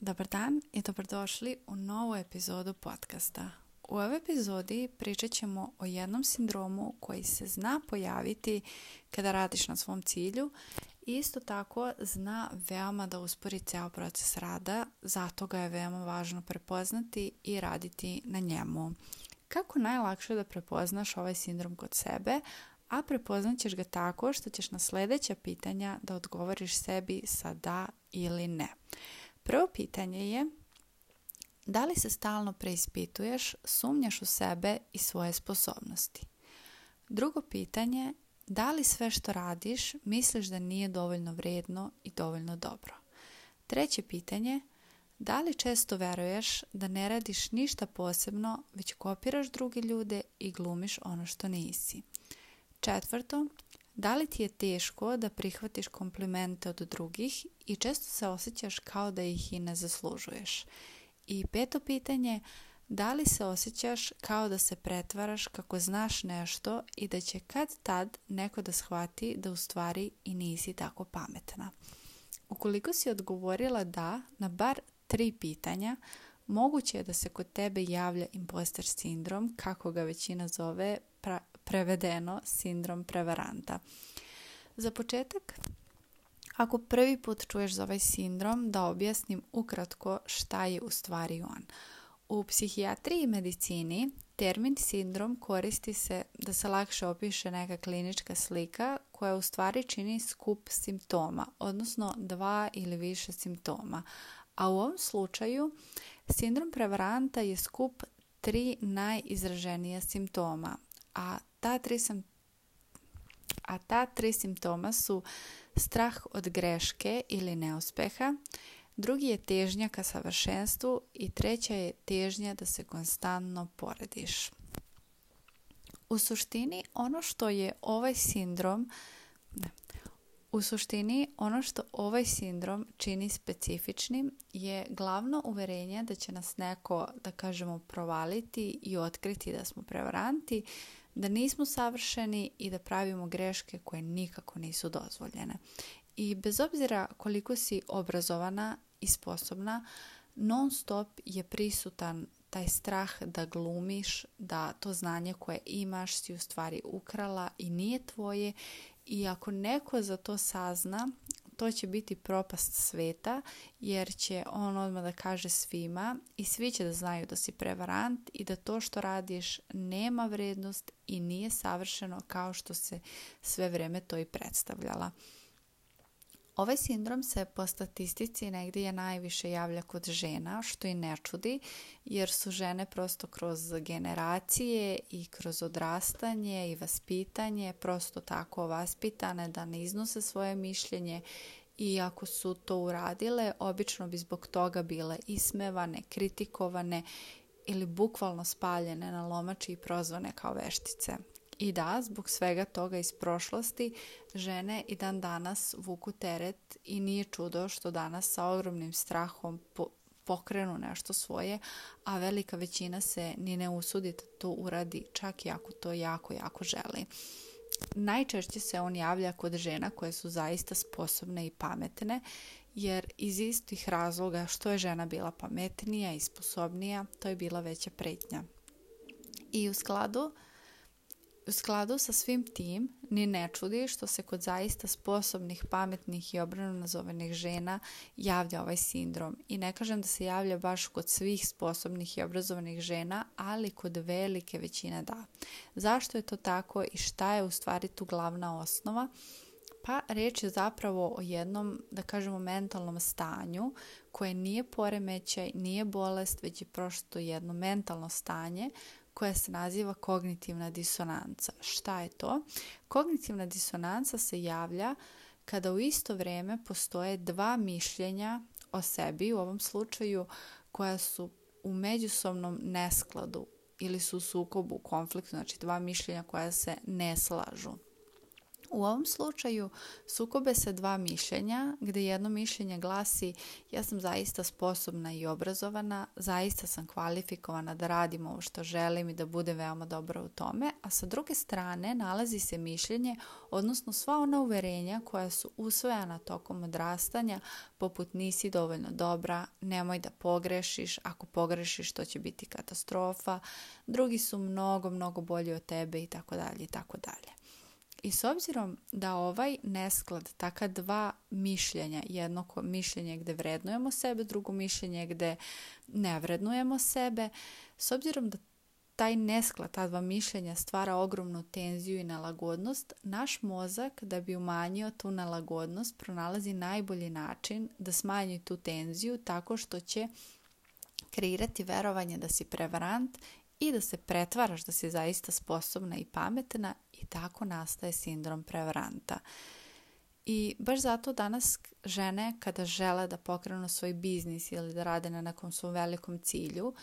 Dobar dan i dobrodošli u novu epizodu podcasta. U ovoj epizodi pričat ćemo o jednom sindromu koji se zna pojaviti kada radiš na svom cilju i isto tako zna veoma da uspori ceo proces rada, zato ga je veoma važno prepoznati i raditi na njemu. Kako najlakše da prepoznaš ovaj sindrom kod sebe, a prepoznat ćeš ga tako što ćeš na sljedeća pitanja da odgovoriš sebi sa da ili ne. Prvo pitanje je da li se stalno preispituješ, sumnjaš u sebe i svoje sposobnosti? Drugo pitanje, da li sve što radiš misliš da nije dovoljno vrijedno i dovoljno dobro? Treće pitanje, da li često veruješ da ne radiš ništa posebno, već kopiraš druge ljude i glumiš ono što nisi? Četvrto, da li ti je teško da prihvatiš komplimente od drugih i često se osjećaš kao da ih i ne zaslužuješ? I peto pitanje, da li se osjećaš kao da se pretvaraš kako znaš nešto i da će kad tad neko da shvati da u stvari i nisi tako pametna? Ukoliko si odgovorila da na bar tri pitanja, moguće je da se kod tebe javlja imposter sindrom, kako ga većina zove, prevedeno sindrom prevaranta. Za početak, ako prvi put čuješ za ovaj sindrom, da objasnim ukratko šta je u stvari on. U psihijatriji i medicini termin sindrom koristi se da se lakše opiše neka klinička slika koja u stvari čini skup simptoma, odnosno dva ili više simptoma. A u ovom slučaju sindrom prevaranta je skup tri najizraženija simptoma, a ta tri a ta tri simptoma su strah od greške ili neuspeha, drugi je težnja ka savršenstvu i treća je težnja da se konstantno porediš. U suštini ono što je ovaj sindrom u suštini ono što ovaj sindrom čini specifičnim je glavno uverenje da će nas neko, da kažemo, provaliti i otkriti da smo prevaranti, da nismo savršeni i da pravimo greške koje nikako nisu dozvoljene. I bez obzira koliko si obrazovana i sposobna, non stop je prisutan taj strah da glumiš, da to znanje koje imaš si u stvari ukrala i nije tvoje i ako neko za to sazna, to će biti propast sveta jer će on odmah da kaže svima i svi će da znaju da si prevarant i da to što radiš nema vrednost i nije savršeno kao što se sve vreme to i predstavljala. Ovaj sindrom se po statistici negdje najviše javlja kod žena, što i ne čudi, jer su žene prosto kroz generacije i kroz odrastanje i vaspitanje prosto tako vaspitane da ne iznose svoje mišljenje i ako su to uradile, obično bi zbog toga bile ismevane, kritikovane ili bukvalno spaljene na lomači i prozvane kao veštice. I da, zbog svega toga iz prošlosti, žene i dan danas vuku teret i nije čudo što danas sa ogromnim strahom pokrenu nešto svoje, a velika većina se ni ne usudi da to uradi, čak i ako to jako, jako želi. Najčešće se on javlja kod žena koje su zaista sposobne i pametne, jer iz istih razloga što je žena bila pametnija i sposobnija, to je bila veća pretnja. I u skladu u skladu sa svim tim ni ne čudi što se kod zaista sposobnih, pametnih i obrano žena javlja ovaj sindrom. I ne kažem da se javlja baš kod svih sposobnih i obrazovanih žena, ali kod velike većine da. Zašto je to tako i šta je u stvari tu glavna osnova? Pa riječ je zapravo o jednom, da kažemo, mentalnom stanju koje nije poremećaj, nije bolest, već je prošto jedno mentalno stanje koja se naziva kognitivna disonanca. Šta je to? Kognitivna disonanca se javlja kada u isto vrijeme postoje dva mišljenja o sebi, u ovom slučaju koja su u međusobnom neskladu ili su u sukobu, konfliktu, znači dva mišljenja koja se ne slažu. U ovom slučaju sukobe se dva mišljenja, gdje jedno mišljenje glasi ja sam zaista sposobna i obrazovana, zaista sam kvalifikovana da radim ovo što želim i da bude veoma dobro u tome, a sa druge strane nalazi se mišljenje, odnosno sva ona uverenja koja su usvojena tokom odrastanja, poput nisi dovoljno dobra, nemoj da pogrešiš, ako pogrešiš to će biti katastrofa, drugi su mnogo, mnogo bolji od tebe i tako dalje i tako dalje. I s obzirom da ovaj nesklad, taka dva mišljenja, jedno mišljenje gdje vrednujemo sebe, drugo mišljenje gdje ne vrednujemo sebe, s obzirom da taj nesklad, ta dva mišljenja stvara ogromnu tenziju i nelagodnost, naš mozak da bi umanjio tu nelagodnost pronalazi najbolji način da smanji tu tenziju tako što će kreirati verovanje da si prevarant i da se pretvaraš da si zaista sposobna i pametna i tako nastaje sindrom prevaranta. I baš zato danas žene kada žele da pokrenu svoj biznis ili da rade na nekom svom velikom cilju,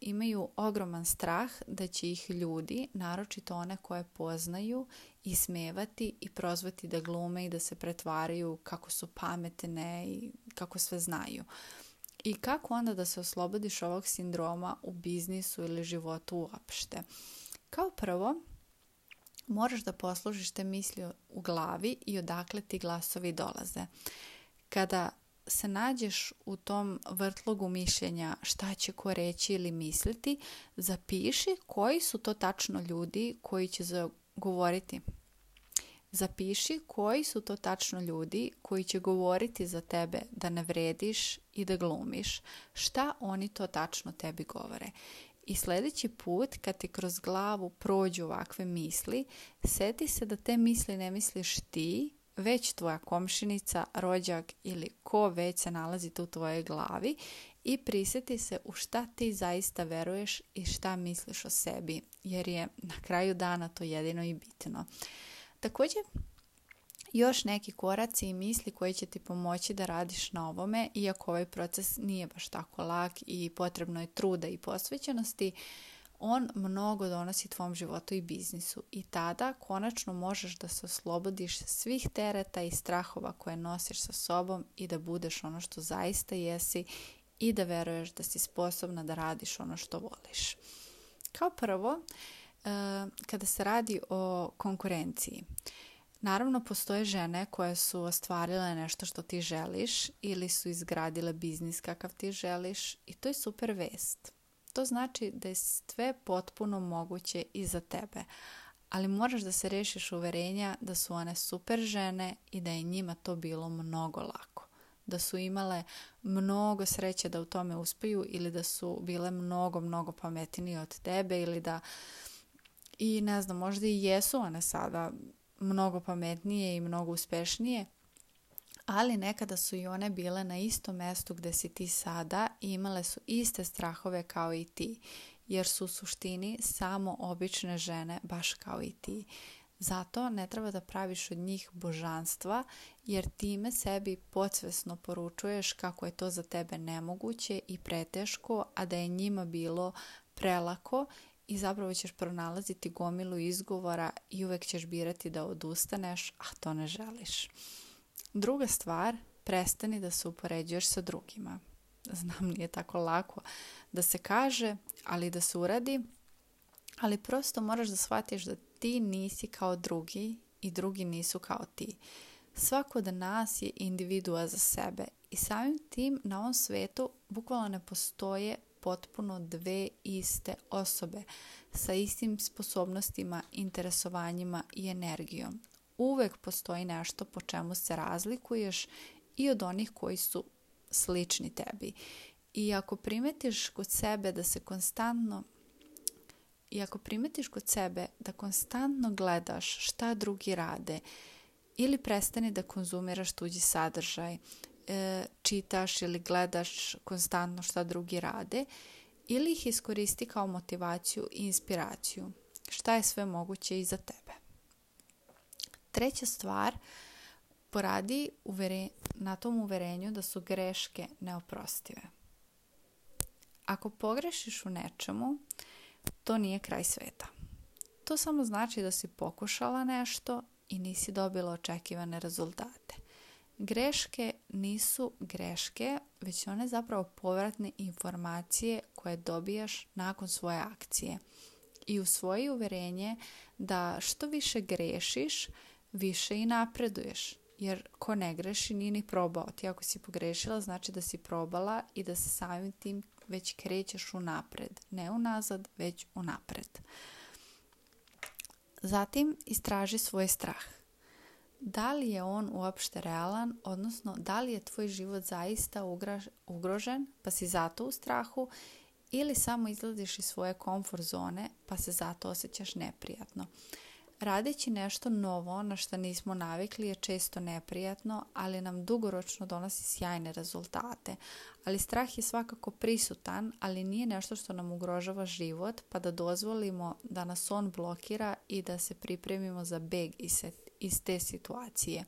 imaju ogroman strah da će ih ljudi, naročito one koje poznaju, ismevati i prozvati da glume i da se pretvaraju kako su pametne i kako sve znaju. I kako onda da se oslobodiš ovog sindroma u biznisu ili životu uopšte? Kao prvo, moraš da poslužiš te misli u glavi i odakle ti glasovi dolaze. Kada se nađeš u tom vrtlogu mišljenja šta će ko reći ili misliti, zapiši koji su to tačno ljudi koji će govoriti. Zapiši koji su to tačno ljudi koji će govoriti za tebe da ne vrediš i da glumiš, šta oni to tačno tebi govore. I sljedeći put kad ti kroz glavu prođu ovakve misli, seti se da te misli ne misliš ti, već tvoja komšinica, rođak ili ko već se nalazi tu u tvojoj glavi i prisjeti se u šta ti zaista veruješ i šta misliš o sebi, jer je na kraju dana to jedino i bitno. Također još neki koraci i misli koji će ti pomoći da radiš na ovome, iako ovaj proces nije baš tako lak i potrebno je truda i posvećenosti, on mnogo donosi tvom životu i biznisu i tada konačno možeš da se oslobodiš svih tereta i strahova koje nosiš sa sobom i da budeš ono što zaista jesi i da veruješ da si sposobna da radiš ono što voliš. Kao prvo, eh, kada se radi o konkurenciji. Naravno, postoje žene koje su ostvarile nešto što ti želiš ili su izgradile biznis kakav ti želiš i to je super vest. To znači da je sve potpuno moguće i za tebe, ali moraš da se rešiš uverenja da su one super žene i da je njima to bilo mnogo lako. Da su imale mnogo sreće da u tome uspiju ili da su bile mnogo, mnogo pametnije od tebe ili da i ne znam, možda i jesu one sada mnogo pametnije i mnogo uspešnije, ali nekada su i one bile na istom mestu gdje si ti sada i imale su iste strahove kao i ti, jer su u suštini samo obične žene baš kao i ti. Zato ne treba da praviš od njih božanstva jer time sebi podsvesno poručuješ kako je to za tebe nemoguće i preteško, a da je njima bilo prelako i zapravo ćeš pronalaziti gomilu izgovora i uvek ćeš birati da odustaneš, a to ne želiš. Druga stvar, prestani da se upoređuješ sa drugima. Znam, nije tako lako da se kaže, ali da se uradi, ali prosto moraš da shvatiš da ti nisi kao drugi i drugi nisu kao ti. Svako od nas je individua za sebe i samim tim na ovom svetu bukvalno ne postoje potpuno dve iste osobe sa istim sposobnostima, interesovanjima i energijom. Uvek postoji nešto po čemu se razlikuješ i od onih koji su slični tebi. I ako primetiš kod sebe da se konstantno i ako primetiš kod sebe da konstantno gledaš šta drugi rade ili prestani da konzumiraš tuđi sadržaj E, čitaš ili gledaš konstantno šta drugi rade ili ih iskoristi kao motivaciju i inspiraciju. Šta je sve moguće i za tebe. Treća stvar, poradi na tom uverenju da su greške neoprostive. Ako pogrešiš u nečemu, to nije kraj sveta. To samo znači da si pokušala nešto i nisi dobila očekivane rezultate. Greške nisu greške, već one zapravo povratne informacije koje dobijaš nakon svoje akcije. I svoje uverenje da što više grešiš, više i napreduješ. Jer ko ne greši nije ni probao. Ti ako si pogrešila znači da si probala i da se samim tim već krećeš u napred. Ne unazad, već u napred. Zatim istraži svoj strah da li je on uopšte realan, odnosno da li je tvoj život zaista ugrožen pa si zato u strahu ili samo izlaziš iz svoje komfort zone pa se zato osjećaš neprijatno. Radeći nešto novo na što nismo navikli je često neprijatno, ali nam dugoročno donosi sjajne rezultate. Ali strah je svakako prisutan, ali nije nešto što nam ugrožava život, pa da dozvolimo da nas on blokira i da se pripremimo za beg i set iz te situacije.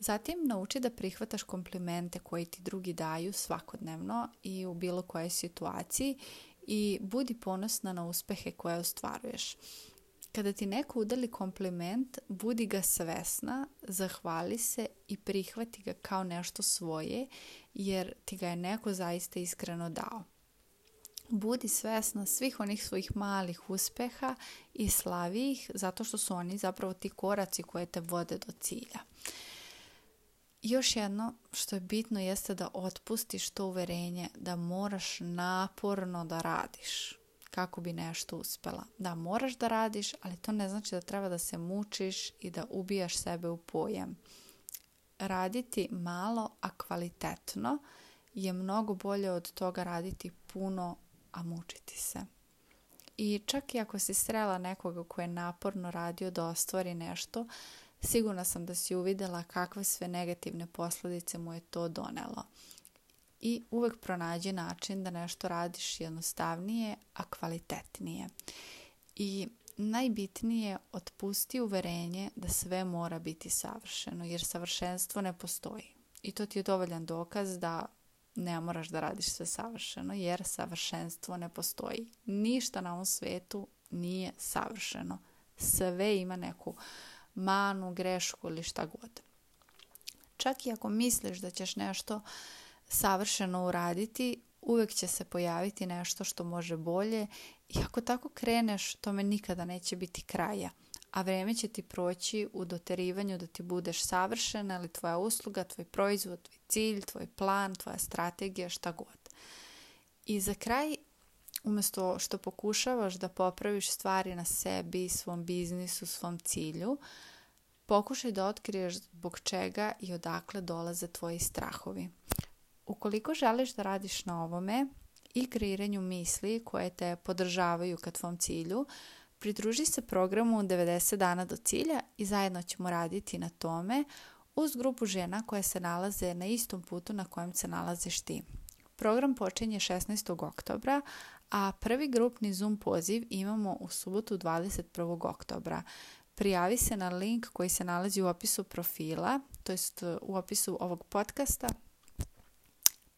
Zatim nauči da prihvataš komplimente koji ti drugi daju svakodnevno i u bilo kojoj situaciji i budi ponosna na uspehe koje ostvaruješ. Kada ti neko udali kompliment, budi ga svesna, zahvali se i prihvati ga kao nešto svoje, jer ti ga je neko zaista iskreno dao budi svjesna svih onih svojih malih uspjeha i slavi ih zato što su oni zapravo ti koraci koje te vode do cilja. Još jedno što je bitno jeste da otpustiš to uverenje da moraš naporno da radiš kako bi nešto uspela. Da moraš da radiš, ali to ne znači da treba da se mučiš i da ubijaš sebe u pojem. Raditi malo, a kvalitetno je mnogo bolje od toga raditi puno, a mučiti se. I čak i ako si srela nekoga koji je naporno radio da ostvari nešto, sigurna sam da si uvidjela kakve sve negativne posljedice mu je to donelo. I uvek pronađi način da nešto radiš jednostavnije, a kvalitetnije. I najbitnije otpusti uverenje da sve mora biti savršeno, jer savršenstvo ne postoji. I to ti je dovoljan dokaz da ne moraš da radiš sve savršeno jer savršenstvo ne postoji. Ništa na ovom svijetu nije savršeno. Sve ima neku manu, grešku ili šta god. Čak i ako misliš da ćeš nešto savršeno uraditi, uvek će se pojaviti nešto što može bolje i ako tako kreneš, tome nikada neće biti kraja a vrijeme će ti proći u doterivanju da ti budeš savršena ili tvoja usluga, tvoj proizvod, tvoj cilj, tvoj plan, tvoja strategija, šta god. I za kraj, umjesto što pokušavaš da popraviš stvari na sebi, svom biznisu, svom cilju, pokušaj da otkriješ zbog čega i odakle dolaze tvoji strahovi. Ukoliko želiš da radiš na ovome i kreiranju misli koje te podržavaju ka tvom cilju, Pridruži se programu 90 dana do cilja i zajedno ćemo raditi na tome uz grupu žena koje se nalaze na istom putu na kojem se nalaziš ti. Program počinje 16. oktobra, a prvi grupni Zoom poziv imamo u subotu 21. oktobra. Prijavi se na link koji se nalazi u opisu profila, to jest u opisu ovog podcasta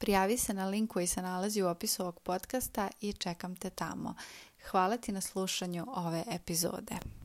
Prijavi se na link koji se nalazi u opisu ovog podcasta i čekam te tamo. Hvala ti na slušanju ove epizode.